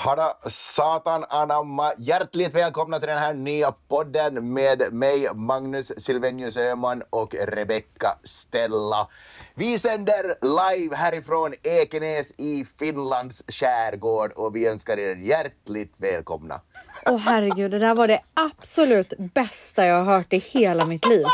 Hada satan anamma! Hjärtligt välkomna till den här nya podden med mig, Magnus Silvenius Öhman och Rebecca Stella. Vi sänder live härifrån Ekenäs i Finlands skärgård och vi önskar er hjärtligt välkomna. Åh herregud, det där var det absolut bästa jag har hört i hela mitt liv.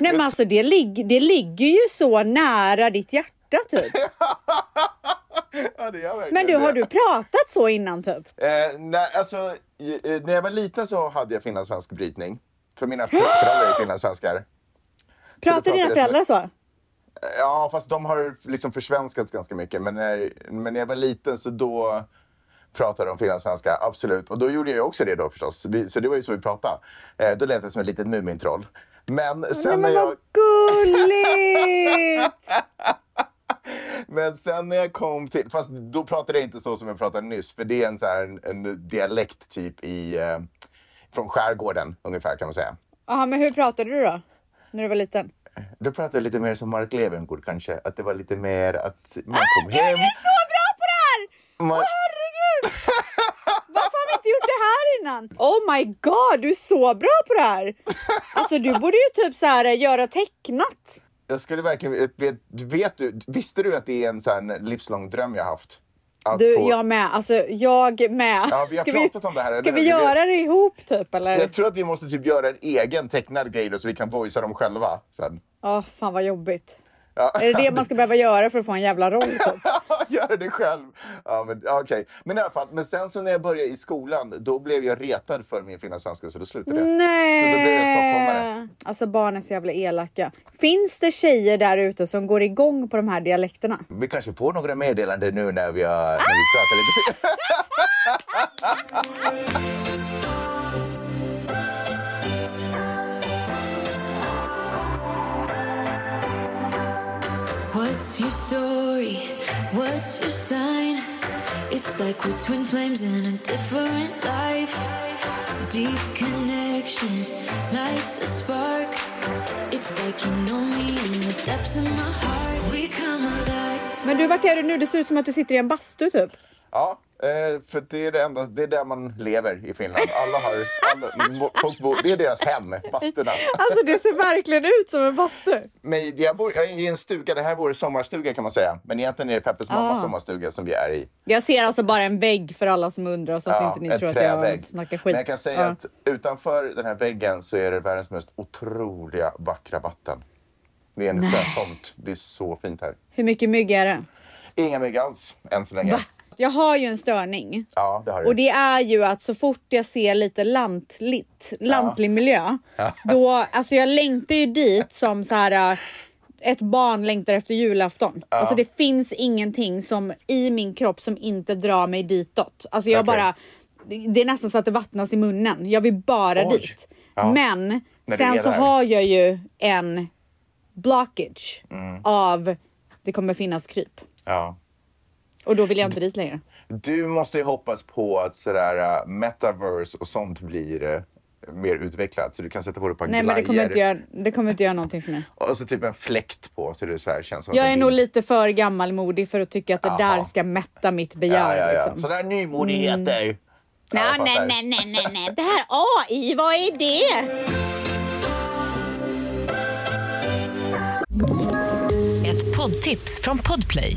Nej men alltså det, lig det ligger ju så nära ditt hjärta typ. ja, det gör verkligen Men du, har du pratat så innan typ? Eh, nej, alltså, eh, när jag var liten så hade jag finlandssvensk brytning. För mina föräldrar är finlandssvenskar. Pratar dina föräldrar så? Ja, fast de har liksom försvenskats ganska mycket. Men när, men när jag var liten så då pratade de finlandssvenska, absolut. Och då gjorde jag också det då förstås. Vi- Så det var ju så vi pratade. Eh, då lät jag som ett litet Mumintroll. Men sen Nej när men jag... vad gulligt! Men sen när jag kom till, fast då pratade jag inte så som jag pratade nyss, för det är en, så här, en, en dialekt typ i, eh, från skärgården ungefär kan man säga. Jaha, men hur pratade du då? När du var liten? Då pratade jag lite mer som Mark Levengood kanske, att det var lite mer att man kom Gud, hem. du är så bra på det här! Man, Herregud! Varför har vi inte gjort det här innan? Oh my god, du är så bra på det här! Alltså du borde ju typ så här göra tecknat. Jag skulle verkligen, vet, vet du, visste du att det är en sån här livslång dröm jag haft? Att Du, få- jag med. Alltså jag med. Ja, vi har ska pratat om det här, Ska vi hur? göra det ihop typ eller? Jag tror att vi måste typ göra en egen tecknad grej då, så vi kan voicea dem själva sen. Åh, fan vad jobbigt. Ja. Är det det man ska behöva göra för att få en jävla roll typ? Göra det själv. Ja, men okej. Men i alla fall, men sen så när jag började i skolan, då blev jag retad för min finlandssvenska så då slutade jag. Så då blev jag stockholmare. Nej! Alltså barn är så jävla elaka. Finns det tjejer där ute som går igång på de här dialekterna? Vi kanske får några meddelanden nu när vi, har, när vi pratar lite. What's your story? What's your sign? It's like we're twin flames in a different life. Deep connection lights a spark. It's like you know me in the depths of my heart. We come alive. Men du, vart är du nu? Det ser ut som att du sitter i en bastu typ. Ja, eh, för det är det enda, det är där man lever i Finland. Alla har, alla, folk bor, det är deras hem, basturna. Alltså det ser verkligen ut som en bastu. Men jag bor jag är i en stuga, det här är vår sommarstuga kan man säga. Men egentligen är det Peppes mammas Ah. sommarstuga som vi är i. Jag ser alltså bara en vägg för alla som undrar så att inte ni tror att jag trävägg. snackar skit. Men jag kan säga Ja. att utanför den här väggen så är det världens mest otroliga vackra vatten. Det är en sjötomt. Det är så fint här. Hur mycket mygg är det? Inga mygg alls än så länge. Va? Jag har ju en störning. Ja, det har du. Och det är ju att så fort jag ser lite lantligt, lantlig miljö, då, alltså jag längtar ju dit som så här äh, ett barn längtar efter julafton. Alltså det finns ingenting som i min kropp som inte drar mig ditåt. Alltså jag Okej. bara, det är nästan så att det vattnas i munnen. Jag vill bara Oj. dit. Ja. Men sen så har jag ju en blockage Mm. av det kommer finnas kryp. Ja. Och då vill jag inte dit längre. Du måste ju hoppas på att sådär uh, metaverse och sånt blir uh, mer utvecklat. Så du kan sätta på dig ett par Nej men det kommer, inte göra, det kommer inte göra någonting för mig. Och så typ en fläkt på så det så här känns som Jag är nog lite för gammalmodig för att tycka att det Jaha. där ska mätta mitt Ja, begär. ja, ja. Liksom. Sådana här nymodigheter. Ja, Nej, jag nej, nej, nej, nej, nej. Det här AI, vad är det? Ett poddtips från Podplay.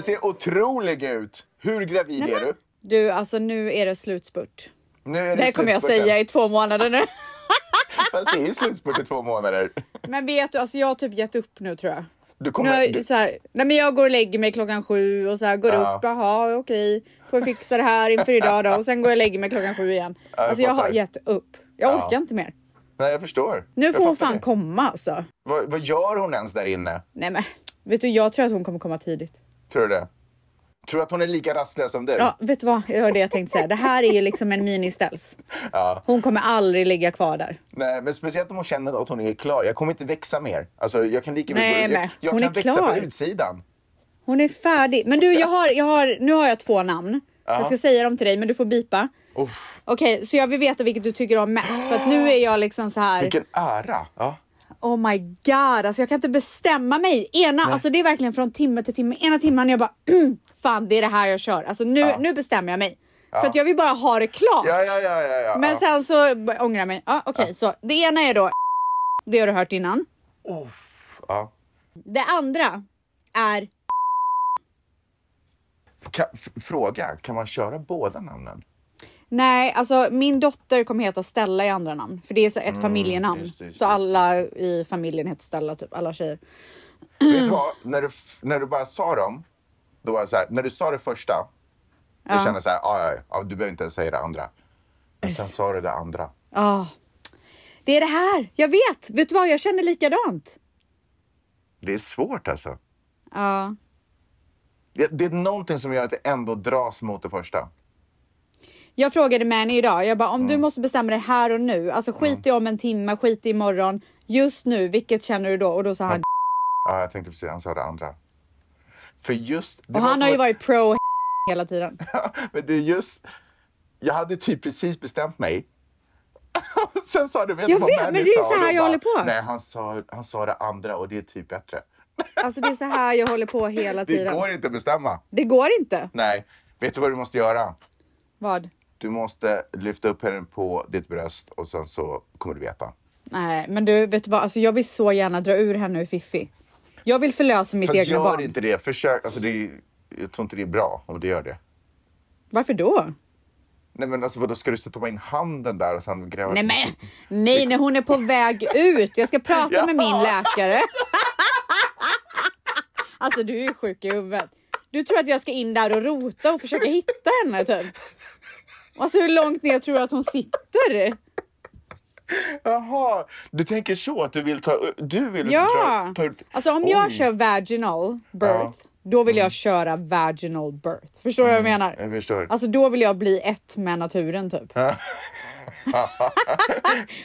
Det ser otrolig ut. Hur gravid är du? Du, alltså nu är det slutspurt. Nu är Det här kommer jag säga i två månader nu. Fast det är ju slutspurt i två månader. Men vet du, alltså jag har typ gett upp nu tror jag. Du Nu kommer... jag, Du, så här, nej men jag går och lägger mig klockan sju och så här, går Ja. upp, jaha okej, får fixa det här inför idag då och sen går jag och lägger mig klockan sju igen. jag alltså jag har gett upp. Jag Ja. orkar inte mer. nej, jag förstår. Nu Jag får hon fan det. komma alltså. Vad, vad gör hon ens där inne? Nej men, vet du jag tror att hon kommer komma tidigt. Tror du det? Tror du att hon är lika rastlös som du? Ja, vet du vad? Det var det jag tänkte säga. Det här är ju liksom en mini-ställs. Ja. Hon kommer aldrig ligga kvar där. Nej, men speciellt om hon känner att hon är klar. Jag kommer inte växa mer. Alltså, jag kan lika Nej, jag, men jag, jag hon kan är växa klar. på utsidan. Hon är färdig. Men du, jag har, jag har, nu har jag två namn. Jag ska säga dem till dig, men du får bipa. Okej, så jag vill veta vilket du tycker om mest. För att nu är jag liksom så här. vilken ära! Ja. Oh my god, alltså jag kan inte bestämma mig. Ena, alltså det är verkligen från timme till timme. Ena timman jag bara, fan det är det här jag kör. Alltså nu, nu bestämmer jag mig. För att jag vill bara ha det klart. Ja, ja, ja, ja, ja. Men ja. sen så ångrar jag mig. Ja, Okej, så det ena är då, det har du hört innan. ja. Det andra är, Ka, f- fråga, kan man köra båda namnen? Nej alltså min dotter kommer heta Stella i andra namn. För det är så ett familjenamn. Mm, just det, just så alla i familjen heter Stella, typ alla tjejer. Vet du vad? När du, när du bara sa dem, då var så här, när du sa det första, då kände jag så här, "Ah, ja, ja, ja, du behöver inte ens säga det andra. Men sen sa du det andra. Ja, det är det här. Jag vet. Vet du vad? Jag känner likadant. Det är svårt alltså. Ja. Det, det är någonting som gör att det ändå dras mot det första. Jag frågade Manny idag, jag bara om du måste bestämma dig här och nu, alltså skit i om en timme, skit i imorgon, just nu, vilket känner du då? Och då sa han, Ja, jag tänkte precis, han sa det andra. För just... Det och han har ju varit pro hela tiden. Men det är just... Jag hade typ precis bestämt mig. Sen sa du, vet du vad vet, men det är så här jag håller på. Nej, han sa, han sa det andra och det är typ bättre. Alltså det är så här jag håller på hela Det tiden. går inte att bestämma. Det går inte. Nej. Vet du vad du måste göra? Vad? Du måste lyfta upp henne på ditt bröst och sen så kommer du veta. Nej, men du vet du vad, alltså jag vill så gärna dra ur henne ur Fiffi. Jag vill förlösa mitt Fast egna gör barn. inte det. Försök. Alltså det är, jag tror inte det är bra om du gör det. Varför då? Nej men alltså vadå, ska du stoppa in handen där och sen gräva? Nej men, nej när hon är på väg ut. Jag ska prata Ja. med min läkare. alltså du är sjuk i huvudet. Du tror att jag ska in där och rota och försöka hitta henne typ? Alltså hur långt ner tror du att hon sitter? Jaha, du tänker så att du vill ta, du vill Ja! dra, ta ut... Alltså om jag Oj. kör vaginal birth, då vill jag köra vaginal birth. Förstår du vad jag menar? Jag förstår. Alltså då vill jag bli ett med naturen typ.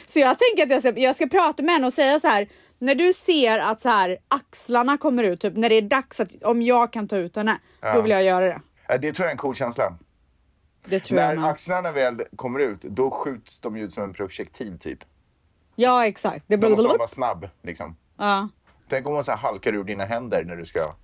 så jag tänker att jag ska, jag ska prata med henne och säga så här. När du ser att så här axlarna kommer ut, typ när det är dags att om jag kan ta ut henne, då vill jag göra det. Ja, Det tror jag är en cool känsla. Det tror jag När med. axlarna väl kommer ut, då skjuts de ut som en projektil typ. Ja exakt. Det Då måste man vara snabb liksom. Ja. Tänk om hon så här halkar ur dina händer när du ska...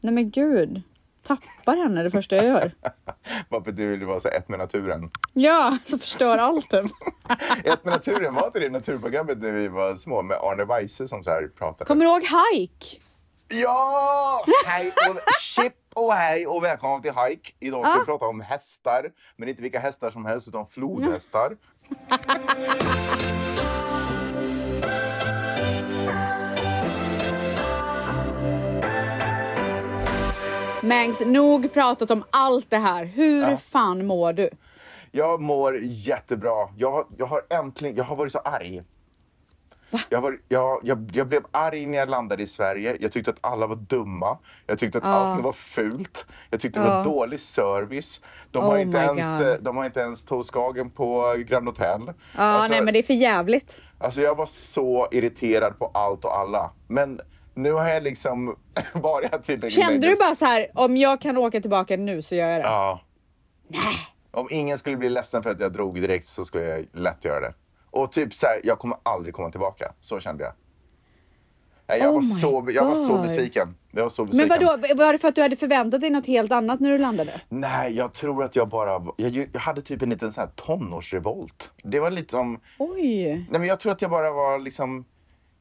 Nej men gud. Tappar henne det första jag gör. Bara för att du vill vara så ett med naturen. Ja, så förstör allt typ. Ett med naturen, var inte det naturprogrammet när vi var små med Arne Weise som så här pratade? Kommer du ihåg Hike? Ja! Hej och chip och hej och välkommen till Hike. Idag ska vi prata om hästar, men inte vilka hästar som helst utan flodhästar. Mangs, nog pratat om allt det här. Hur fan mår du? Jag mår jättebra. Jag, jag har äntligen, jag har varit så arg. Jag, var, jag, jag, jag blev arg när jag landade i Sverige. Jag tyckte att alla var dumma. Jag tyckte att allting var fult. Jag tyckte det var dålig service. De, Oh har inte ens, God. eh, de har inte ens Toastskagen på Grand Hotel. Ja, Alltså, nej men det är för jävligt. Alltså jag var så irriterad på allt och alla. Men nu har jag liksom varit tillräckligt Kände du bara så här, om jag kan åka tillbaka nu så gör jag det? Ja. Nej. Om ingen skulle bli ledsen för att jag drog direkt så skulle jag lätt göra det. Och typ så här, jag kommer aldrig komma tillbaka. Så kände jag. Nej, jag, Oh var, så, jag var så besviken. Jag var så Men besviken. vadå, var det för att du hade förväntat dig något helt annat när du landade? Nej, jag tror att jag bara... Jag, jag hade typ en liten sån här tonårsrevolt. Det var lite som... Oj. Nej, men jag tror att jag bara var liksom...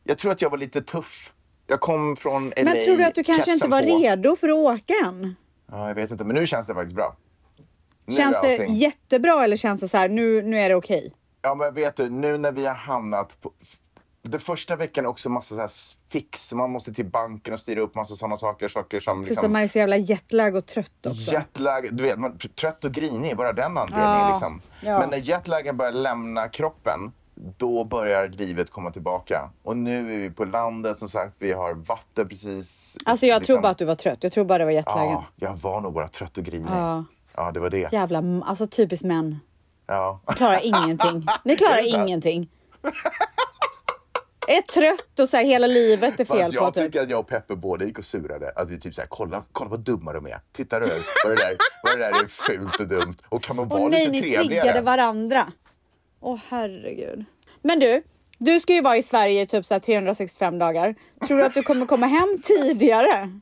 Jag tror att jag var lite tuff. Jag kom från LA. Men tror du att du kanske inte var på. redo för att åka än? Ja, jag vet inte. Men nu känns det faktiskt bra. Nu Känns det jättebra eller känns det så här, nu, nu är det okej? Ja, men vet du, nu när vi har hamnat på... Det första veckan är också massa så här fix. Man måste till banken och styra upp massa sådana saker. Saker som Plus liksom... att man är så jävla jetlag och trött också. Jetlag, du vet, man trött och grinig, bara den anledningen Ja, liksom. ja. Men när jetlagen börjar lämna kroppen, då börjar livet komma tillbaka. Och nu är vi på landet som sagt. Vi har vatten precis. Alltså jag tror liksom- bara att du var trött. Jag tror bara det var jetlagen. Ja, jag var nog bara trött och grinig. Ja. Ja, det var det. Jävla, alltså typiskt män. Ja. Klarar ingenting. Ni klarar så? ingenting. Är trött och så här, hela livet är fel Fast på jag typ. tycker att jag och Peppe båda gick och surade. Att vi typ såhär, kolla, kolla vad dumma de är. Titta du, vad det där, vad det där är fult och dumt. Och kan de vara Åh nej, lite ni trevligare? triggade varandra. Åh herregud. Men du, du ska ju vara i Sverige i typ så här 365 dagar. Tror du att du kommer komma hem tidigare?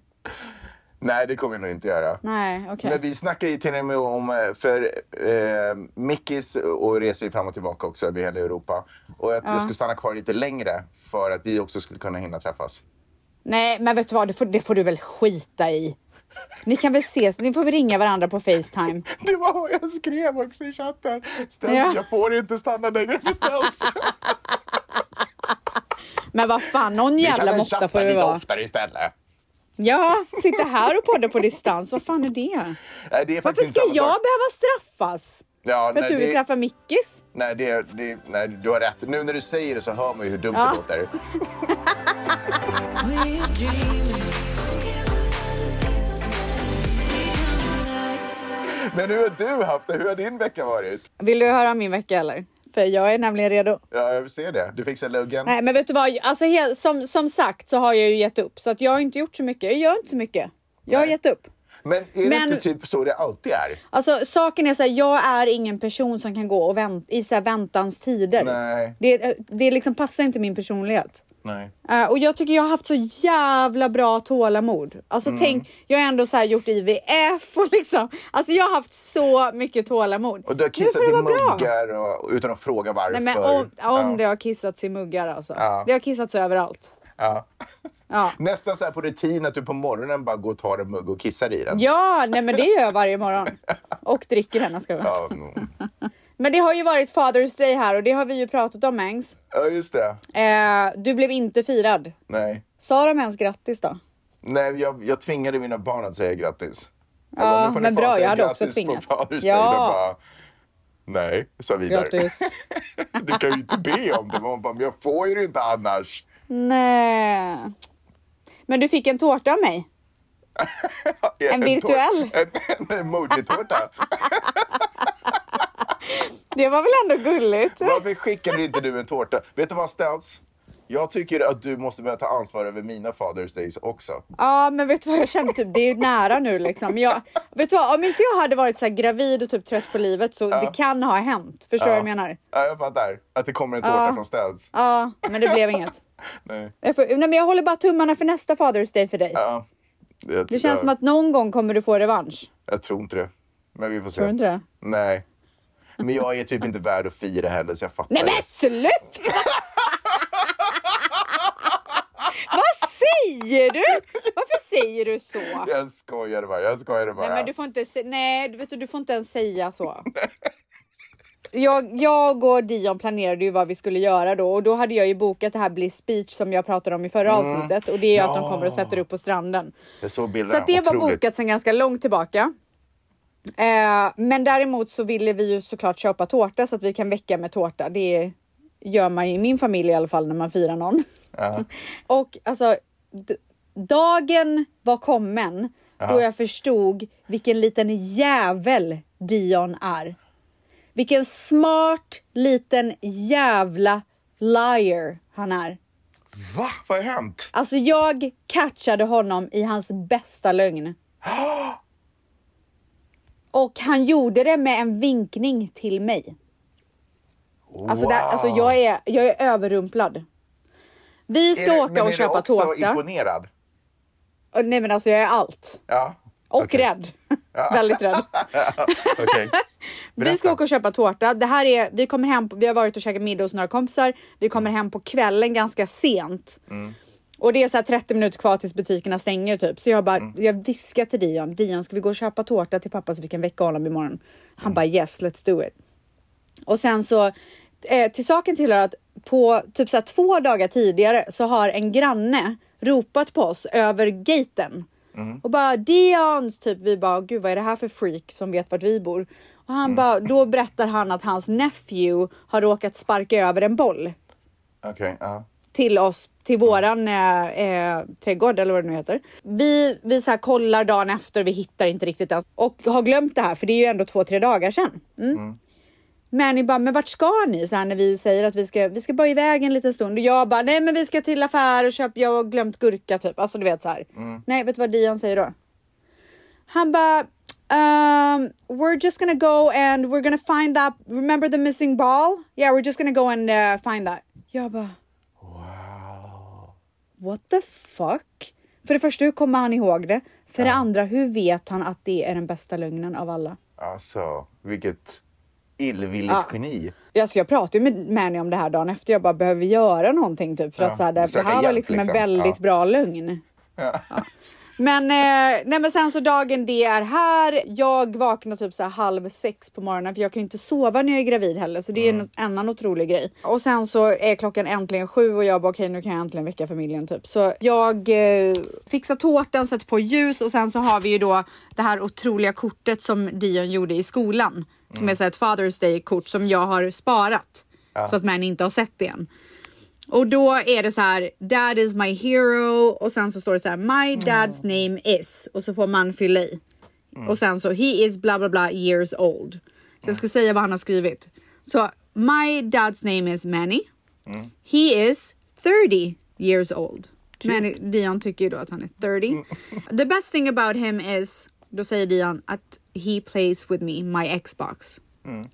Nej, det kommer jag nog inte göra. Nej, okej. Men vi snackar ju till och med om, eh, för eh, Mickis och reser ju fram och tillbaka också över hela Europa. Och att jag skulle stanna kvar lite längre för att vi också skulle kunna hinna träffas. Nej, men vet du vad? Det får, det får du väl skita i. Ni kan väl ses, ni får väl ringa varandra på Facetime. Det var vad jag skrev också i chatten. Ställs, Ja. Jag får inte stanna längre för ställs. Men vad fan, någon Vi kan jävla väl måtta chatta får det lite vara. oftare istället. Ja, sitta här och podda på distans. Vad fan är det? Nej, det är Varför ska jag sak. behöva straffas? Ja, För att nej, du vill det- träffa Mickis? Nej, det, det, nej, du har rätt. Nu när du säger det så hör man ju hur dumt Ja. det låter. Men hur har du haft det? Hur har din vecka varit? Vill du höra min vecka eller? För jag är nämligen redo. Ja, jag vill se det. Du fixar luggen. Nej, men vet du vad? Alltså, som, som sagt så har jag ju gett upp. Så att jag har inte gjort så mycket. Jag gör inte så mycket. Jag har Nej. gett upp. Men är det Men- inte typ så det alltid är? Alltså saken är så här, jag är ingen person som kan gå och vänta i så här väntans tider. Nej. Det, det liksom passar inte min personlighet. Nej. Eh, och jag tycker jag har haft så jävla bra tålamod. Alltså Mm. tänk, jag har ändå så gjort IVF och liksom. Alltså jag har haft så mycket tålamod. Och du har kissat i muggar och, utan att fråga varför. Nej men om, om ja. det har kissats i muggar alltså. Ja. Det har kissats överallt. Ja. Ja. Nästan så här på rutin att du på morgonen bara går och tar en mugg och kissar i den. Ja, nej men det gör jag varje morgon. Och dricker den, ska jag. Ja, mm. Men det har ju varit Father's Day här och det har vi ju pratat om Mangs. ja, just det. Eh, du blev inte firad. Nej. Sa de ens grattis då? Nej, jag, jag tvingade mina barn att säga grattis. Jag Ja, bara, "Nu får ni men bra, jag hade också grattis på tvingat. Father's Day." Ja. De bara, Nej, sa vidare. Grattis. Du kan ju inte be om det. Man bara, men jag får ju det inte annars. Nej. Men du fick en tårta av mig. En virtuell. tår- En, en emoji-tårta. Det var väl ändå gulligt? Varför skickade inte du en tårta? Vet du vad ställs? Jag tycker att du måste börja ta ansvar över mina Father's Days också. Ja, men vet du vad jag känner? Typ, det är ju nära nu liksom. Jag, vet du vad? Om inte jag hade varit så här gravid och typ trött på livet så det kan ha hänt. Förstår du vad jag menar? Ja, jag fattar. Att det kommer en tårta Ja. från Ställs. Ja, men det blev inget. Nej. Får, nej, men jag håller bara tummarna för nästa Father's Day för dig. Ja. Det, Det känns jag, som att någon gång kommer du få revansch. Jag tror inte det. Men vi får se. Tror du inte det? Nej. Men jag är typ inte värd att fira heller så jag fattar. Nej men sluta! Vad säger du? Varför säger du så? Jag skojade bara. Jag skojade bara. Nej men du får inte, nej, du, vet, du du får inte ens säga så. Jag, jag och Dion planerade ju vad vi skulle göra då och då hade jag ju bokat det här Bliss Beach som jag pratade om i förra avsnittet och det är ju att de Ja. kommer och sätter upp på stranden. Så att det var bokat sedan ganska långt tillbaka. Eh, men däremot så ville vi ju såklart köpa tårta så att vi kan väcka med tårta. Det gör man i min familj i alla fall när man firar någon. Ja. Och alltså, dagen var kommen då jag förstod vilken liten jävel Dion är. Vilken smart liten jävla liar han är. Va? Vad har hänt? Alltså jag catchade honom i hans bästa lögn. Och han gjorde det med en vinkning till mig. Alltså, där, alltså jag, är, jag är överrumplad. Vi ska Är åka men och är du köpa också tårta. imponerad? Nej men alltså jag är allt. Ja. Och Okej. rädd. Väldigt rädd. Okej. Vi ska åka och köpa tårta. Det här är, vi kommer hem, på, vi har varit och käkat middag hos några kompisar. Vi kommer hem på kvällen ganska sent. Mm. Och det är så här 30 minuter kvar tills butikerna stänger typ. Så jag bara, Mm. jag viskar till Dion, Dion ska vi gå och köpa tårta till pappa så vi kan väcka honom imorgon? Han Mm. bara yes, let's do it. Och sen så, eh, till saken tillhör att på typ så två dagar tidigare så har en granne ropat på oss över gaten. Och bara Dions typ. Vi bara gud vad är det här för freak som vet vart vi bor? Och han bara, då berättar han att hans nephew har råkat sparka över en boll Okej, ja. Till oss, till våran eh, eh, trädgård eller vad det nu heter. Vi, vi så kollar dagen efter, vi hittar inte riktigt ens och har glömt det här för det är ju ändå två, tre dagar sedan. Mm. Men ni bara, men vart ska ni? Så här när vi säger att vi ska, vi ska bara iväg en liten stund och jag bara, nej men vi ska till affär och köpa, jag har glömt gurka typ. Alltså du vet så här. Nej, vet du vad Dion säger då? Han bara, um, we're just gonna go and we're gonna find that, remember the missing ball? Yeah, we're just gonna go and uh, find that. Jag bara, what the fuck? För det första, hur kommer han ihåg det? För det andra, hur vet han att det är den bästa lögnen av alla? Alltså, vilket illvilligt Ja. geni. Alltså jag pratade med Manny om det här dagen efter. Jag bara behöver göra någonting typ för Ja, att så här, det, det här var hjälp, liksom en liksom. väldigt Ja. bra lögn. Ja. Men, eh, nej men sen så dagen det är här. Jag vaknar typ så halv sex på morgonen för jag kan ju inte sova när jag är gravid heller så det är Mm. en annan otrolig grej. Och sen så är klockan äntligen sju och jag bara okej nu kan jag äntligen väcka familjen typ. Så jag eh, fixar tårtan, sätter på ljus och sen så har vi ju då det här otroliga kortet som Dion gjorde i skolan. Som är så ett Father's Day kort som jag har sparat. Så att män inte har sett det än. Och då är det så här, dad is my hero och sen så står det så här, my dad's name is och så får man fylla i. Och sen så, he is bla bla bla years old. Så jag ska säga vad han har skrivit. Så, my dad's name is Manny. He is 30 years old. Manny, Dion tycker ju då att han är 30. The best thing about him is, då säger Dion att he plays with me, my Xbox.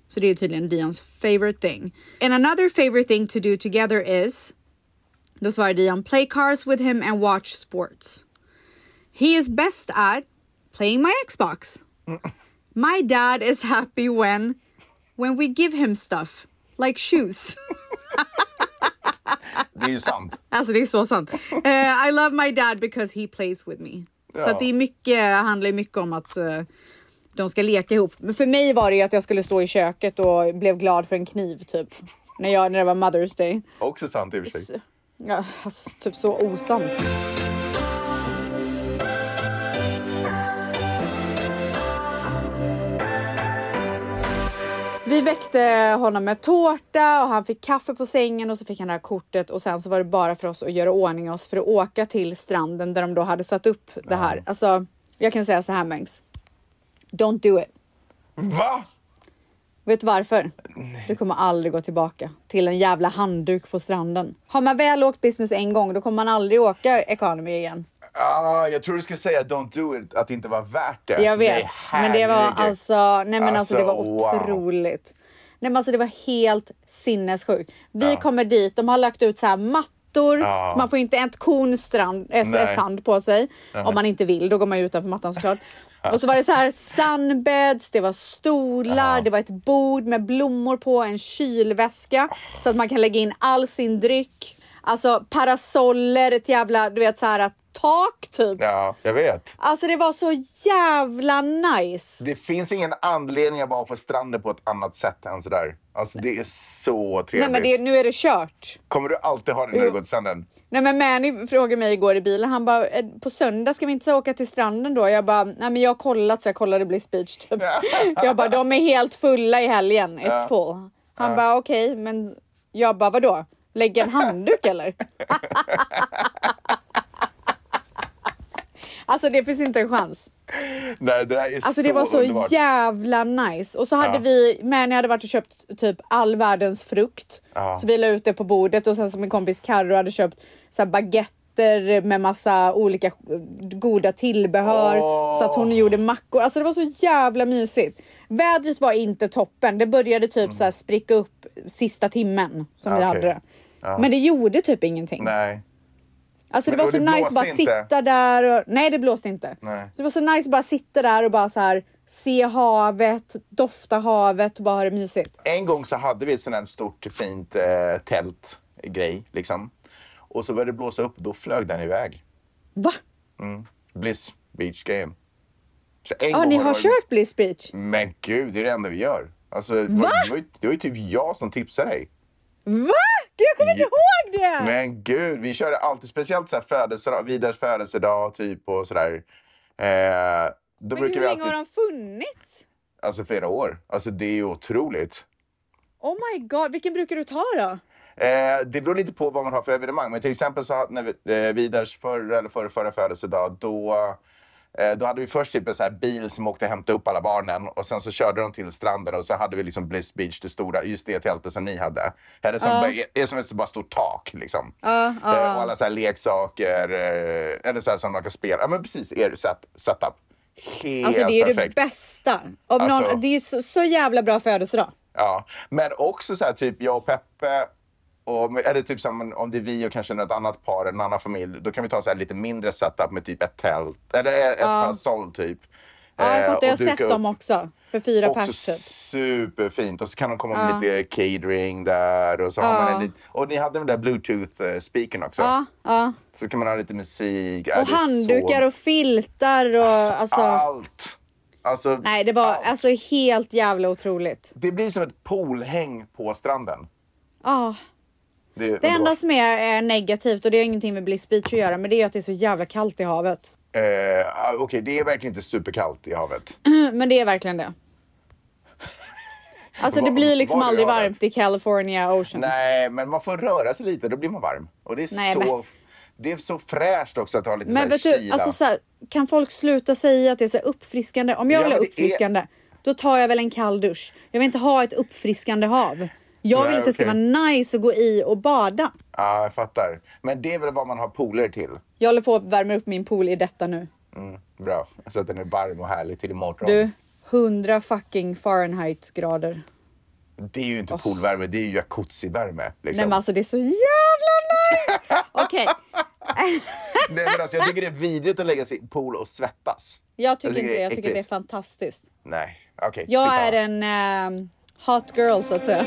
Så det är tydligen Dions favorite thing. And another favorite thing to do together is, då svarar Dion, play cars with him and watch sports. He is best at playing my Xbox. My dad is happy when when we give him stuff like shoes. Det är ju sant. Alltså det är så sant. Eh, I love my dad because he plays with me. Så Ja. att det är mycket, handlar mycket om att eh, de ska leka ihop. Men för mig var det ju att jag skulle stå i köket och blev glad för en kniv typ. När, jag, när det var Mother's Day. Också sant i och för sig. Ja, alltså, typ så osant. Vi väckte honom med tårta och han fick kaffe på sängen och så fick han det här kortet och sen så var det bara för oss att göra ordning oss för att åka till stranden där de då hade satt upp det här. Alltså, jag kan säga så här Mangs. Don't do it. Va? Vet du varför? Du kommer aldrig gå tillbaka till en jävla handduk på stranden. Har man väl åkt business en gång, då kommer man aldrig åka economy igen. Ah, jag tror du skulle säga don't do it, att det inte var värt det. Jag vet, Nej, men det var alltså, nej men alltså, det var Alltså, wow. otroligt. Nej men alltså det var helt sinnessjukt. Vi Ja. kommer dit, de har lagt ut så här mattor, Ja. så man får inte ett korn strand, äh, Nej. sand på sig. Om man inte vill, då går man ju utanför mattan såklart. Och så var det så här sunbeds, det var stolar, Ja. det var ett bord med blommor på, en kylväska så att man kan lägga in all sin dryck. Alltså parasoller, ett jävla, du vet så här tak typ. Ja, jag vet. Alltså det var så jävla nice. Det finns ingen anledning att vara på stranden på ett annat sätt än sådär. Alltså det är så trevligt. Nej men det, nu är det kört. Kommer du alltid ha det när du går till stranden? Nej men Manny frågade mig igår i bilen, han bara "Eh, på söndag ska vi inte åka till stranden då? Jag bara, nej men jag har kollat så jag kollade Bliss Beach typ. Jag bara, de är helt fulla i helgen, it's Ja. full. Han bara okej men jag bara vadå? Lägga en handduk eller? Alltså det finns inte en chans. Nej, det där är Alltså så det var så underbart. jävla nice. Och så hade Ja. vi, Manny hade varit och köpt typ all världens frukt. Ja. Så vi la ut det på bordet och sen som min kompis Carro hade köpt så baguetter med massa olika goda tillbehör. Åh. Så att hon gjorde mackor. Alltså det var så jävla mysigt. Vädret var inte toppen. Det började typ så här spricka upp sista timmen som vi Okej. hade det. Ja. Men det gjorde typ ingenting. Nej. Alltså det Men- var så det nice att bara inte? sitta där och... Nej det blåste inte. Nej. Så det var så nice att bara sitta där och bara så här se havet, dofta havet och bara ha det mysigt. En gång så hade vi sånt här stort fint eh, tältgrej liksom. Och så började det blåsa upp och då flög den iväg. Va? Bliss Beach Game. Så en Ja, gång ni har kört Bliss Beach? Men gud, det är det enda vi gör. Alltså, det, var, det, var ju, det var ju typ jag som tipsade dig. Va? Gud, jag kommer inte ihåg det! Men gud, vi körde alltid, speciellt så här födelsedag, Vidars födelsedag typ och sådär. Eh, då Men hur länge alltid, har de funnits? alltså flera år. Alltså det är ju otroligt. Oh my god, vilken brukar du ta då? Eh, det beror lite på vad man har för evenemang. Men till exempel så när vi, eh, Vidars förra eller förra, förra födelsedag, då, då hade vi först typ en här bil som åkte och hämtade upp alla barnen och sen så körde de till stranden och så hade vi liksom Bliss Beach, det stora, just det tältet som ni hade. Är det som, är, är som ett bara stort tak liksom. Eh, ja. och alla så här leksaker, eh, eller så här som man kan spela. Ja men precis, er set, setup. Helt Alltså det är ju det perfekt. bästa. Om Alltså- någon, det är så, så jävla bra födelsedag. Ja, men också så här typ jag och Peppe och är det typ som om det är vi och kanske något annat par, en annan familj, då kan vi ta så här lite mindre setup med typ ett tält eller ett parasoll typ. Ja, jag Eh, fattar. Jag har sett dem också. För fyra pers typ. superfint. Och så kan de komma med lite catering där och så har man en Och ni hade den där bluetooth-speakern också. Ja, ja. Så kan man ha lite musik. Ja, Och är handdukar så... och filtar och alltså. Allt! Alltså, Nej, det var allt. alltså helt jävla otroligt. Det blir som ett poolhäng på stranden. Ja. Det, Det enda som är eh, negativt och det har ingenting med Bliss Beach att göra, men det är att det är så jävla kallt i havet. Eh, ah, Okej, det är verkligen inte superkallt i havet. Men det är verkligen det. Alltså det blir liksom var aldrig varmt i California Oceans. Nej, men man får röra sig lite, då blir man varm. Och det är, Nej, så, men- det är så fräscht också att ha lite Men vet här du, kyla. alltså så här, kan folk sluta säga att det är så uppfriskande? Om jag Ja, vill ha det är- uppfriskande, då tar jag väl en kall dusch. Jag vill inte ha ett uppfriskande hav. Jag vill att det ska vara nice att gå i och bada. Ja, jag fattar. Men det är väl vad man har pooler till. Jag håller på att värma upp min pool i detta nu. Mm, bra. Så att den är varm och härlig till imorgon. Du, 100 fucking Fahrenheit grader. Det är ju inte poolvärme, det är ju jacuzzi-värme. Liksom. Nej men alltså det är så jävla nice! Okej, Nej, men alltså, jag tycker det är vidrigt att lägga sig i pool och svettas. jag tycker Jag tycker inte det Jag tycker det är fantastiskt. Nej, okej. Jag skitsamma. är en ehm, hot girl så att säga.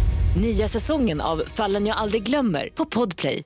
Nya säsongen av Fallen jag aldrig glömmer på Podplay.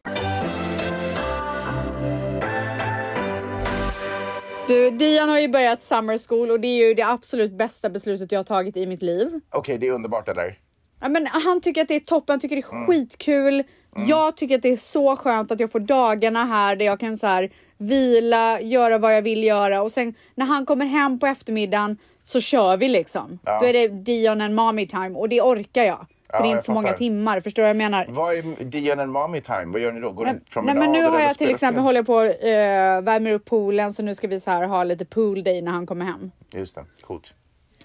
Du, Dian har ju börjat summer school och det är ju det absolut bästa beslutet jag har tagit i mitt liv. Okej, det är underbart eller? Ja, men han tycker att det är toppen, han tycker det är Mm. skitkul. Jag tycker att det är så skönt att jag får dagarna här där jag kan så här vila, göra vad jag vill göra och sen när han kommer hem på eftermiddagen så kör vi liksom. Ja. Då är det Dion and mommy time och det orkar jag. För Ja, det är inte jag så många timmar, förstår du vad jag menar? Vad är Dion and Mommy time? Vad gör ni då? Går ni Nej, men nu har jag till exempel håller på och uh, värmer upp poolen så nu ska vi så här ha lite pool day när han kommer hem. Just det, coolt.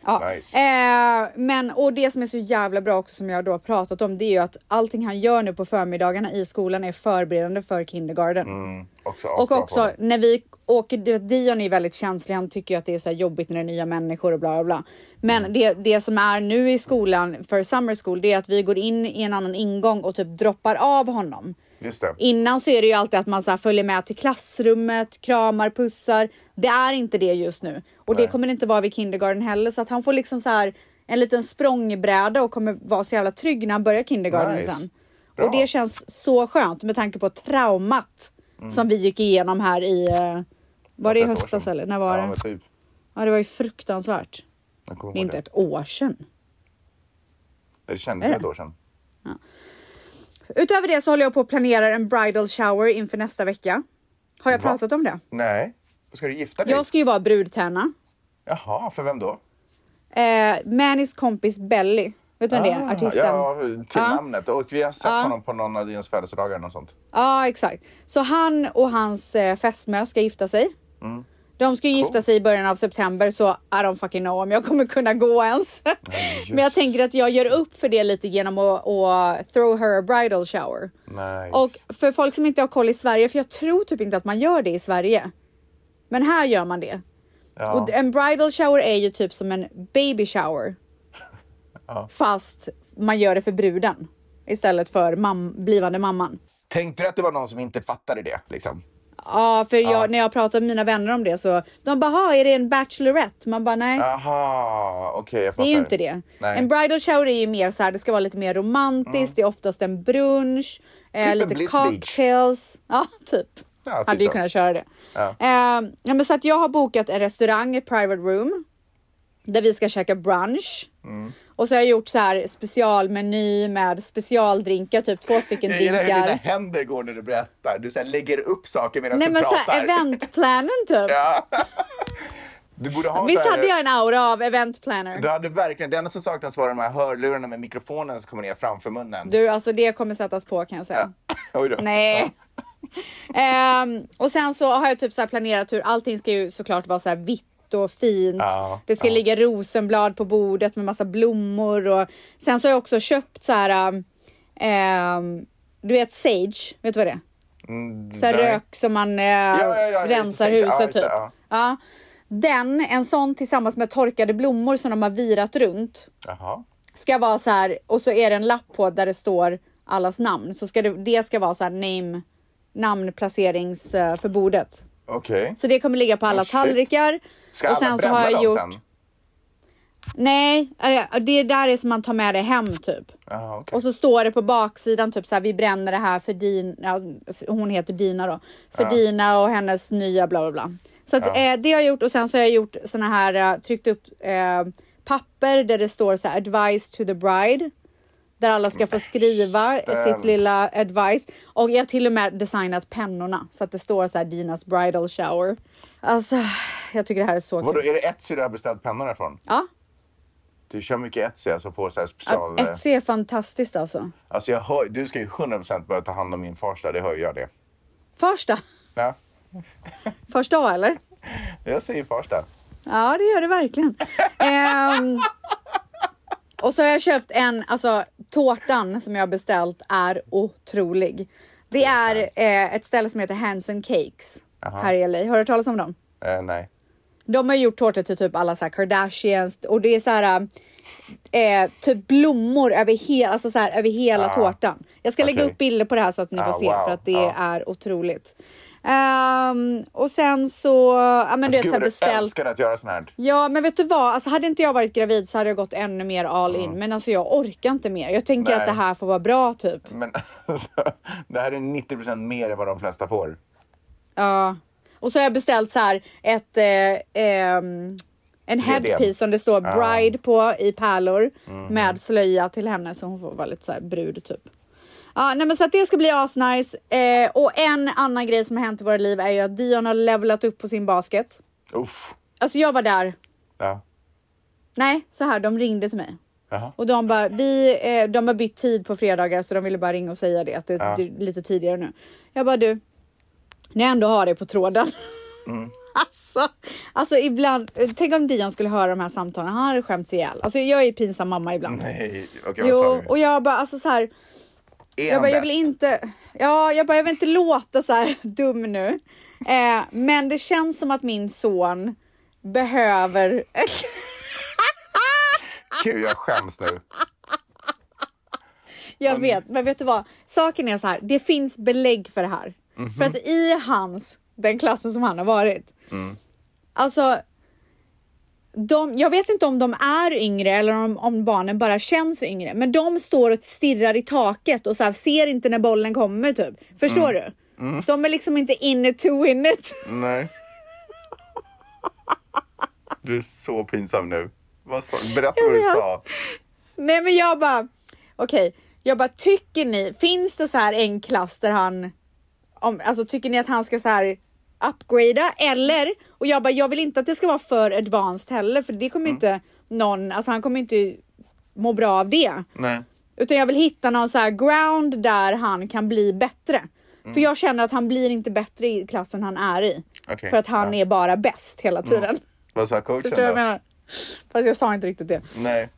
Ja. Nice. Eh, men och det som är så jävla bra också som jag då har pratat om det är ju att allting han gör nu på förmiddagarna i skolan är förberedande för kindergarten. Mm, också Och också när vi åker, Dion är väldigt känslig, han tycker ju att det är så jobbigt när det är nya människor och bla bla bla. Men Mm. det, det som är nu i skolan för summer school det är att vi går in i en annan ingång och typ droppar av honom. Innan så är det ju alltid att man så följer med till klassrummet, kramar, pussar. Det är inte det just nu. Och det Nej. kommer det inte vara vid kindergarten heller. Så att han får liksom så här en liten språngbräda och kommer vara så jävla trygg när han börjar kindergarten Nice. sen. Bra. Och det känns så skönt med tanke på traumat som vi gick igenom här i, eh, var det i höstas eller när var ja, det? Typ. Ja det var ju fruktansvärt. Det är inte ett år sedan. Det kändes som det? ett år sedan. Utöver det så håller jag på att planera en bridal shower inför nästa vecka. Har jag Va? pratat om det? Nej. Ska du gifta dig? Jag ska ju vara brudtärna. Jaha, för vem då? Eh, Mannys kompis Belly. Vet du vem det? Ah, Artisten. Ja, till Ja. namnet. Och vi har sett Ja. honom på någon av dina födelsedagar eller något sånt. Ja, exakt. Så han och hans eh, fästmö ska gifta sig. Mm. De ska ju gifta sig i början av september så I don't fucking know om jag kommer kunna gå ens. Men jag tänker att jag gör upp för det lite genom att, att throw her a bridal shower. Nice. Och för folk som inte har koll i Sverige, för jag tror typ inte att man gör det i Sverige. Men här gör man det. Ja. Och en bridal shower är ju typ som en baby shower. Ja. Fast man gör det för bruden istället för mam- blivande mamman. Tänkte du att det var någon som inte fattade det? Liksom? Ja, för jag, när jag pratar med mina vänner om det så de bara, "Ha, är det en bachelorette? Man bara, nej. Aha, okej jag Det är ju inte det. Nej. En bridal shower är ju mer så här, det ska vara lite mer romantiskt, det är oftast en brunch, eh, en lite Bliss Beach. cocktails. Ja, typ. Ja, typ Hade ju så. kunnat köra det. Ja. Eh, ja, men så att jag har bokat en restaurang, ett private room, där vi ska käka brunch. Mm. Och så har jag gjort så här specialmeny med specialdrinkar, typ två stycken Jag gillar hur dina drinkar. händer går när du berättar. Du så här, lägger upp saker medan Nej du men så pratar. här, eventplanen typ. Ja. Du borde ha Visst här, hade jag en aura av event planner? Du hade verkligen, det enda som saknas var de här hörlurarna med mikrofonen som kommer ner framför munnen. Du, alltså det kommer sättas på kan jag säga. Oj då. Nej. Ehm, och sen så har jag typ så här planerat hur allting ska ju såklart vara så här vitt och fint. Ja, det ska ja. ligga rosenblad på bordet med massa blommor och sen så har jag också köpt så här. ehm, du vet sage, vet du vad det är? Mm, Så här nej. rök som man eh, ja, rensar huset typ. ja. Ja. Den, en sån tillsammans med torkade blommor som de har virat runt Jaha. ska vara så här och så är det en lapp på där det står allas namn så ska det, det ska vara så här name namnplacerings för bordet. Okej. Så det kommer ligga på alla Oh, tallrikar. Ska och alla sen så har jag dem gjort. sen? Nej, eh, det där är som man tar med det hem typ. Jaha, okej. Och så står det på baksidan typ så här, vi bränner det här för Dina, ja, hon heter Dina då, för Dina och hennes nya bla bla bla. Så att, eh, det har jag gjort och sen så har jag gjort såna här, eh, tryckt upp eh, papper där det står så här advice to the bride. Där alla ska få skriva sitt Hemskt. lilla advice. Och jag har till och med designat pennorna så att det står så här Dinas bridal shower. Alltså, jag tycker det här är så Vadå, kul. är det Etsy du har beställt pennorna ifrån? Ja, Du kör mycket Etsy, alltså får så här special... Etsy är fantastiskt alltså. Alltså jag hör, du ska ju 100% börja ta hand om min Farsta, det hör jag det. Farsta. Ja, Första A eller? jag säger Farsta. Ja, det gör det verkligen. Ehm, och så har jag köpt en, alltså tårtan som jag beställt är otrolig. Det är eh, ett ställe som heter Hanson Cakes Jaha. här i LA. Har du hört talas om dem? Eh, nej. De har gjort tårtor till typ alla så här Kardashians och det är så här eh, typ blommor över, he alltså så här, över hela Ah, tårtan. Jag ska lägga okej. upp bilder på det här så att ni får Ah, se wow, för att det ah. är otroligt. Ehm, och sen så, ja men du vet Gud beställt. älskar att göra sånt här. Ja, men vet du vad? Alltså, hade inte jag varit gravid så hade jag gått ännu mer all in. Men alltså jag orkar inte mer. Jag tänker Nej. att det här får vara bra typ. Men alltså, det här är 90% mer än vad de flesta får. Ja. Och så har jag beställt så här ett eh, ehm, en headpiece som det står bride på i pärlor med slöja till henne så hon får vara lite så här brud typ. Ja, nej men så att det ska bli asnice. Eh, och en annan grej som har hänt i våra liv är ju att Dion har levlat upp på sin basket. Uff. Alltså jag var där. Ja. Nej, så här, de ringde till mig. Jaha. Och de bara, vi, eh, de har bytt tid på fredagar så de ville bara ringa och säga det att det, Ja. det är lite tidigare nu. Jag bara du, när jag ändå har det på tråden. Mm. alltså, alltså ibland, tänk om Dion skulle höra de här samtalen, han hade skämts ihjäl. Alltså jag är pinsam mamma ibland. Nej, okej sa Jo, du? och jag bara alltså så här, Är jag bara, jag vill inte, ja, jag bara, jag vill inte låta så här dum nu. Eh, men det känns som att min son behöver Gud, jag skäms nu. Jag vet, men vet du vad? Saken är så här, det finns belägg för det här. Mhm. För att i hans, den klassen som han har varit, Mm. alltså de, jag vet inte om de är yngre eller om, om barnen bara känns yngre, men de står och stirrar i taket och så här, ser inte när bollen kommer typ. Förstår Mm. du? De är liksom inte in it to win it. Nej. Du är så pinsam nu. Vad sa, berätta vad du sa. Nej men jag bara, okej, jag bara tycker ni, finns det så här en klass där han, om, alltså tycker ni att han ska så här upgrada eller, och jag bara, jag vill inte att det ska vara för advanced heller för det kommer inte någon, alltså han kommer inte må bra av det. Nej. Utan jag vill hitta någon så här ground där han kan bli bättre. För jag känner att han blir inte bättre i klassen han är i. Okej, För att han ja. är bara bäst hela tiden. Vad sa coachen vad jag då? menar? Fast jag sa inte riktigt det. Nej.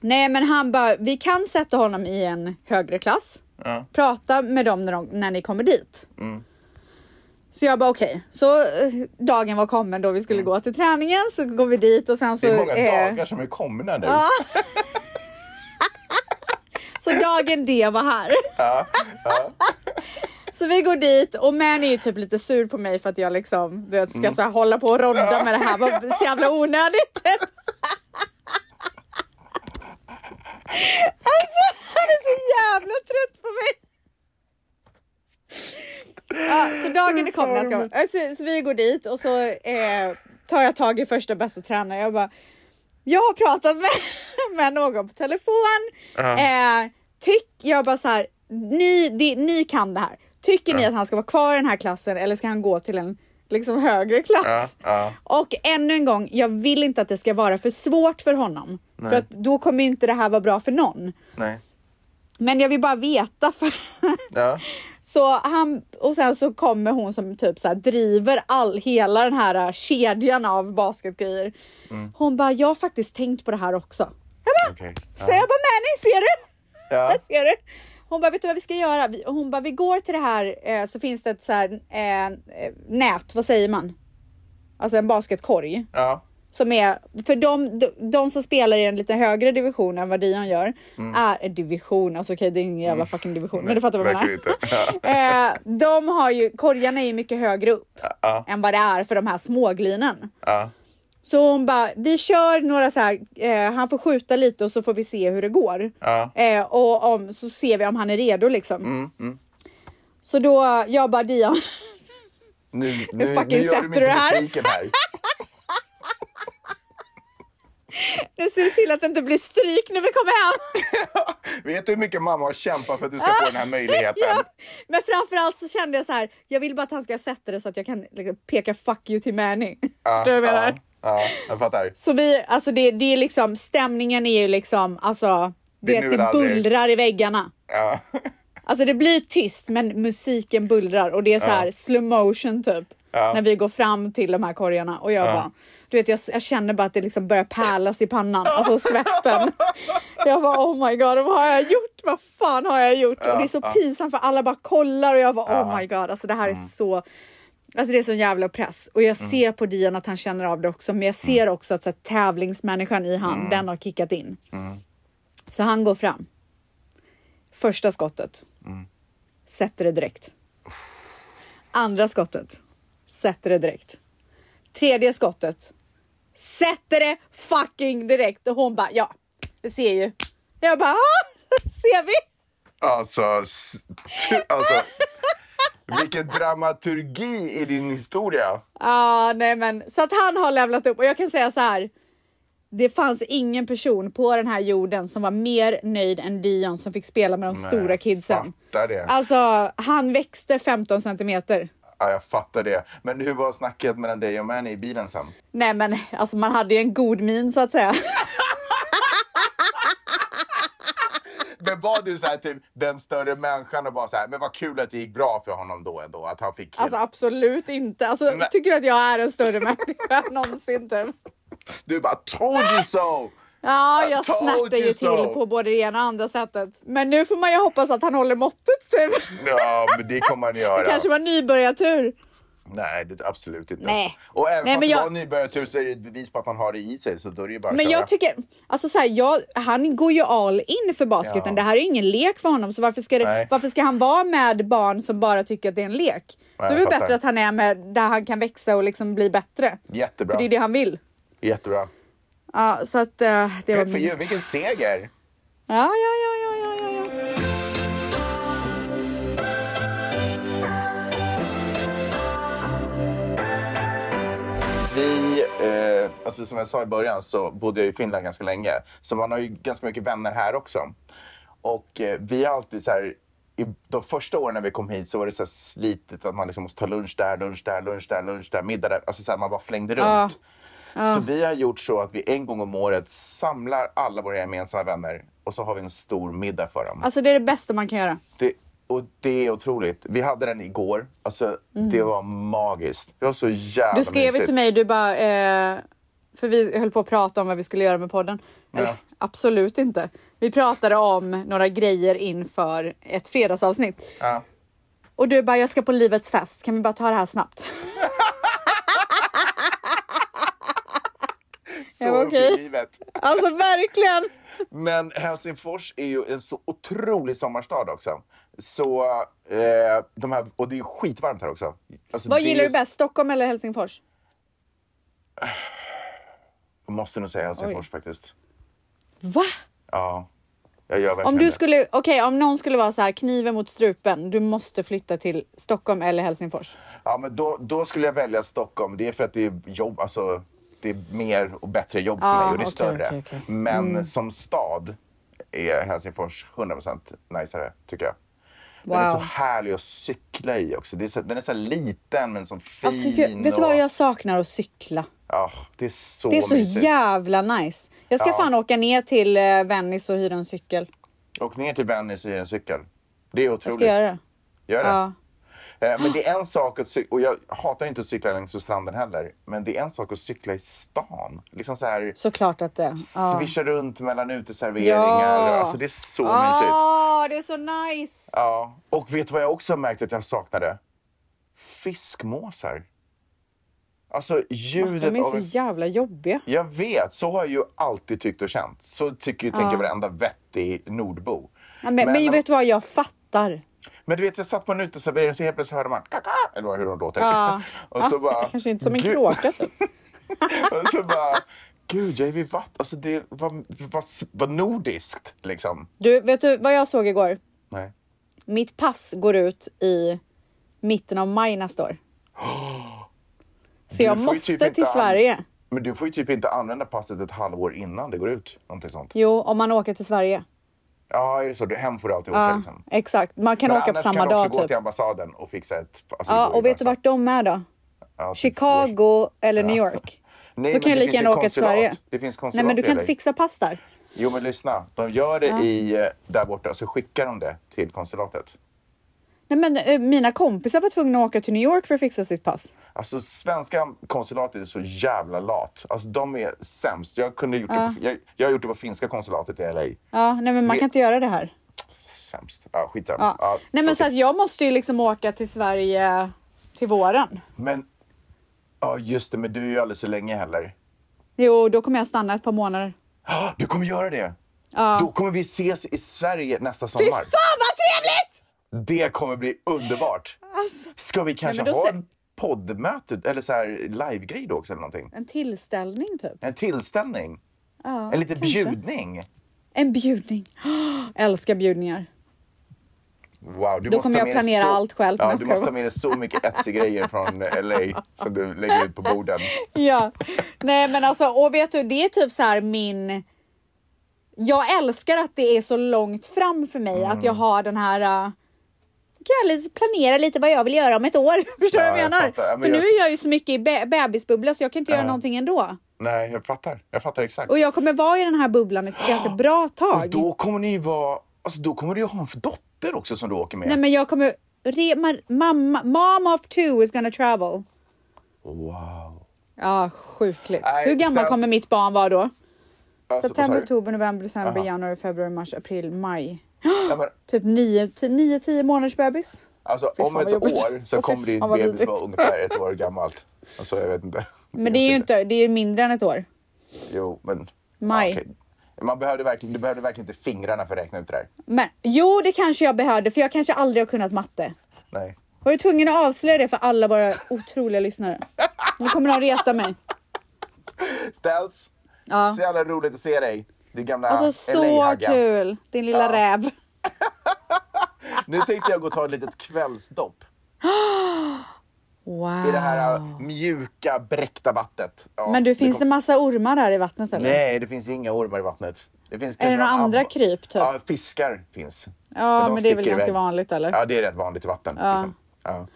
Nej men han bara, vi kan sätta honom i en högre klass. Ja. Prata med dem när, de, när ni kommer dit. Mm. Så jag bara okej, så eh, dagen var kommen då vi skulle gå till träningen så går vi dit och sen så... Mm. Det är många eh, dagar som är komna nu. Ja. Så dagen D var här. Ja, ja. Så vi går dit och Man är ju typ lite sur på mig för att jag liksom du vet, ska så här, hålla på och rodda med det här. Vad så jävla onödigt. alltså han är så jävla trött på mig. Ja, så dagen är kommen. Jag ska, så, så vi går dit och så eh, tar jag tag i första bästa tränare. Jag bara, jag har pratat med, med någon på telefon. Eh, tyck, jag bara så här, ni, det, ni kan det här. Tycker ni att han ska vara kvar i den här klassen eller ska han gå till en liksom högre klass? Ja, Och ännu en gång, jag vill inte att det ska vara för svårt för honom. För att då kommer inte det här vara bra för någon. Nej. Men jag vill bara veta. För Ja. så han, och sen så kommer hon som typ så här driver all, hela den här äh, kedjan av basketgrejer. Mm. Hon bara, jag har faktiskt tänkt på det här också. Jag bara, Okej. så jag bara, Manny, ser du? Ja. Jag ser du? Hon bara, vet du vad vi ska göra? Hon bara, vi går till det här, eh, så finns det ett så här, eh, eh, nät, vad säger man? Alltså en basketkorg. Ja. Som är, för de, de, de som spelar i en lite högre division än vad Dion gör, Mm. är division, alltså okej det är ingen jävla fucking division, men du fattar vad jag menar. Eh, de har ju, korgarna är ju mycket högre upp Ja. än vad det är för de här småglinen. Ja. Så hon bara, vi kör några så här, eh, han får skjuta lite och så får vi se hur det går. Eh, och om, så ser vi om han är redo liksom. Mm, mm. Så då, jag bara Dion, Nu, nu, fucking nu gör du mig besviken här. nu ser du till att det inte blir stryk när vi kommer hem. Vet du hur mycket mamma har kämpat för att du ska få den här möjligheten? Ja, men framförallt så kände jag så här, jag vill bara att han ska sätta det så att jag kan liksom, peka fuck you till Manny. Ja, du vad jag menar? ja, ja, jag fattar. Så vi, alltså det, det är liksom, stämningen är ju liksom, alltså, du Det vet det bullrar i väggarna. Ja. Alltså det blir tyst men musiken bullrar och det är så här slow motion typ. Ja. När vi går fram till de här korgarna och jag bara, du vet jag, jag känner bara att det liksom börjar pärlas i pannan, alltså svetten. Jag bara oh my god, vad har jag gjort? Vad fan har jag gjort? och det är så ja. pinsamt för alla bara kollar och jag bara Ja. oh my god, alltså det här är Mm. så Alltså det är sån jävla press och jag ser på Dion att han känner av det också men jag ser Mm. också att så här, tävlingsmänniskan i han, den har kickat in. Mm. Så han går fram. Första skottet. Mm. Sätter det direkt. Andra skottet. Sätter det direkt. Tredje skottet. Sätter det fucking direkt och hon bara ja, du ser ju. Jag bara ah, ser vi? Alltså, alltså vilken dramaturgi i din historia. Ja, nej men så att han har levlat upp och jag kan säga så här. Det fanns ingen person på den här jorden som var mer nöjd än Dion som fick spela med de stora kidsen. Fattar det. Alltså, han växte 15 centimeter. Ja, jag fattar det. Men hur var snacket mellan dig och Manny i bilen sen? Nej men alltså man hade ju en god min så att säga. Men var du så här typ den större människan och bara så här, men vad kul att det gick bra för honom då ändå, att han fick Alltså absolut inte. Alltså, Nej. tycker du att jag är en större människa någonsin typ? Du bara told you so! Ja, jag snärtar ju you till so. på både det ena och andra sättet. Men nu får man ju hoppas att han håller måttet typ. Ja, men det kommer han göra. Det kanske var nybörjartur. Nej, det, absolut inte. Nej. Och även Nej, fast det jag- var nybörjartur så är det ett bevis på att han har det i sig, så då är det bara Men jag tycker, alltså så här, jag, han går ju all in för basketen. Ja. Det här är ju ingen lek för honom, så varför ska, det, Nej. varför ska han vara med barn som bara tycker att det är en lek? Då är det bättre att han är med där han kan växa och liksom bli bättre. Jättebra. För det är det han vill. Jättebra. Ja, så att eh, det var min... vilken seger! Ja, ja, ja, ja, ja, ja, ja. Vi, eh, alltså som jag sa i början så bodde jag i Finland ganska länge. Så man har ju ganska mycket vänner här också. Och eh, vi har alltid så här, i de första åren när vi kom hit så var det så här slitigt att man liksom måste ta lunch där, lunch där, lunch där, lunch där, middag där. Alltså så här, man bara flängde runt. Så vi har gjort så att vi en gång om året samlar alla våra gemensamma vänner och så har vi en stor middag för dem. Alltså det är det bästa man kan göra. Det, och det är otroligt. Vi hade den igår. Alltså, det var magiskt. Det var så jävla Mm. Du skrev ju mysigt. till mig, du bara... Eh, för vi höll på att prata om vad vi skulle göra med podden. Eller, Ja. absolut inte. Vi pratade om några grejer inför ett fredagsavsnitt. Ja. Och du bara, jag ska på livets fest. Kan vi bara ta det här snabbt? så i livet. Alltså verkligen. Men Helsingfors är ju en så otrolig sommarstad också. Så, eh, de här, och det är skitvarmt här också. Alltså, Vad gillar är- du bäst, Stockholm eller Helsingfors? Jag måste nog säga Helsingfors faktiskt. Va? Ja, jag gör verkligen Om du det. skulle, okej om någon skulle vara så här kniven mot strupen, du måste flytta till Stockholm eller Helsingfors. Ja, men då, då skulle jag välja Stockholm. Det är för att det är jobb, alltså det är mer och bättre jobb för Ah, mig och det är okej, större. okej, okej. Men som stad är Helsingfors 100% najsare tycker jag. Den är så Wow. härlig att cykla i också. Det är så, den är så liten men så fin. Alltså, jag, vet du och, vad jag saknar att cykla? Ja, det är så Det är så mysigt. jävla nice. Jag ska Ja. fan åka ner till eh, Venice och hyra en cykel. Åk ner till Venice i en cykel. Det är Jag otroligt. ska göra det. Gör det. Ja. Eh, Men det är en sak att cykla, och jag hatar inte att cykla längs med stranden heller, men det är en sak att cykla i stan. Liksom så här, Såklart att det. Ja. svischa runt mellan uteserveringar. Ja. Alltså det är så mysigt. Åh, det är så nice! Ja. Och vet du vad jag också har märkt att jag saknade? Fiskmåsar. Alltså ljudet De är av så en... jävla jobbiga. Jag vet, så har jag ju alltid tyckt och känt. Så tycker tänker varenda vettig nordbo. Ja, men, men, vet du vad, jag fattar. Men du vet, jag satt på en uteservering så helt plötsligt hörde man kaka, eller hur de låter. Ja. och så bara, Kanske inte som en kråka typ. och så bara, gud, jag är vid vatten. Alltså det var, var, var nordiskt liksom. Du, vet du vad jag såg igår? Nej. Mitt pass går ut i mitten av maj nästa år. Så jag ju måste typ till Sverige. Men du får ju typ inte använda passet ett halvår innan det går ut. Någonting sånt. Jo, om man åker till Sverige. Ja, är det så? Du, hem får du alltid åka Ja, liksom. exakt. Man kan Men åka på annars samma kan du också dag gå typ. till ambassaden och fixa ett... Alltså, Ja, och vet du vart de är då? Ja, typ Chicago eller New York? Nej, Då kan jag lika gärna åka till. Sverige. Det finns konsulat Nej, men du kan inte fixa pass där. Jo, men lyssna. De gör det i, eh, där borta, så skickar de det till konsulatet. Nej, men eh, mina kompisar var tvungna att åka till New York för att fixa sitt pass. Alltså svenska konsulatet är så jävla lat. Alltså de är sämst. Jag, kunde gjort det på, jag, jag har gjort det på finska konsulatet i LA. Ja, nej, men man Det- kan inte göra det här. Sämst. Ja, skitsamma. Ja. Ja, nej, men så att jag måste ju liksom åka till Sverige till våren. men ja, just det, men du är ju alldeles så länge heller. Jo, då kommer jag stanna ett par månader. Du kommer göra det? Ja. Då kommer vi ses i Sverige nästa Fy sommar. fan vad trevligt! Det kommer bli underbart. Alltså, Ska vi kanske då ha en poddmöte eller så här live-grej då också eller någonting? en tillställning typ. En tillställning? Ja, En liten kanske. bjudning? En bjudning. älskar bjudningar. Wow, du Då måste kommer jag planera så... allt själv. Ja, Nej, du måste ha med dig så mycket Etsy-grejer från LA som du lägger ut på borden. Ja, nej men alltså och vet du det är typ så här min. Jag älskar att det är så långt fram för mig att Mm. jag har den här. Kan jag planera lite vad jag vill göra om ett år. Förstår du Ja, vad jag jag menar? fattar. Ja, men för nu jag- är jag ju så mycket i be- bebisbubbla så jag kan inte göra någonting ändå. Nej, jag fattar. Jag fattar exakt. Och jag kommer vara i den här bubblan ett ganska bra Och tag. då kommer ni ju vara... Alltså då kommer du ju ha en dotter också som du åker med. Nej men jag kommer. Re, ma- mamma, mom of two is gonna travel. Wow. Ja, sjukligt. Hur gammal kommer mitt barn vara då? Alltså, September, oktober, november, december, Aha. januari, februari, mars, april, maj. Ja, men, Typ 9-10 månaders bebis. alltså om ett år så kommer din bebis vara ungefär ett år gammalt. Alltså jag vet inte. Men det är ju inte, det är mindre än ett år. Jo, men... Maj. Okej. Man behövde verkligen, du behövde verkligen inte fingrarna för att räkna ut det där. Men jo, det kanske jag behövde för jag kanske aldrig har kunnat matte. Nej. Var du tvungen att avslöja det för alla våra otroliga lyssnare? Nu kommer de reta mig. Ställs. Ja. Så jävla roligt att se dig. Det gamla Alltså så kul! Din lilla Ja. räv. Nu tänkte jag gå och ta ett litet kvällsdopp Wow. i det här äh, mjuka bräckta vattnet. Ja, Men du, finns det kom- massa ormar där i vattnet eller? Nej, det finns inga ormar i vattnet. Det finns Är det några andra kryp typ? Ja, fiskar finns. Ja, de men det är väl ganska iväg. vanligt eller? Ja, det är rätt vanligt i vatten. Ja. Liksom. Ja.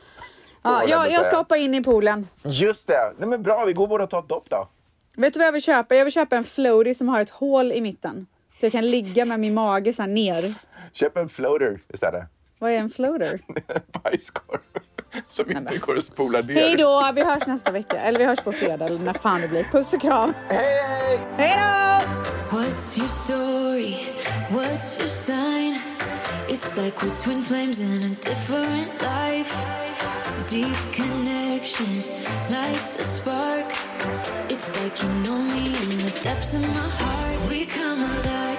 Ja, jag, jag ska hoppa in i poolen. Just det. Nej, men bra, vi går båda och tar ett dopp då. Vet du vad jag vill köpa? Jag vill köpa en floaty som har ett hål i mitten. Så jag kan ligga med min mage så här ner. Köp en floater istället. Vad är en floater? Bajskorv. Som inte går att spola ner. Hej då! Vi hörs nästa vecka. Eller vi hörs på fredag eller när fan det blir. Puss och kram! Hej! Hej då! What's your story? What's your sign? It's like we're twin flames in a different life. Deep connection lights a spark. It's like you know me in the depths of my heart. We come alive.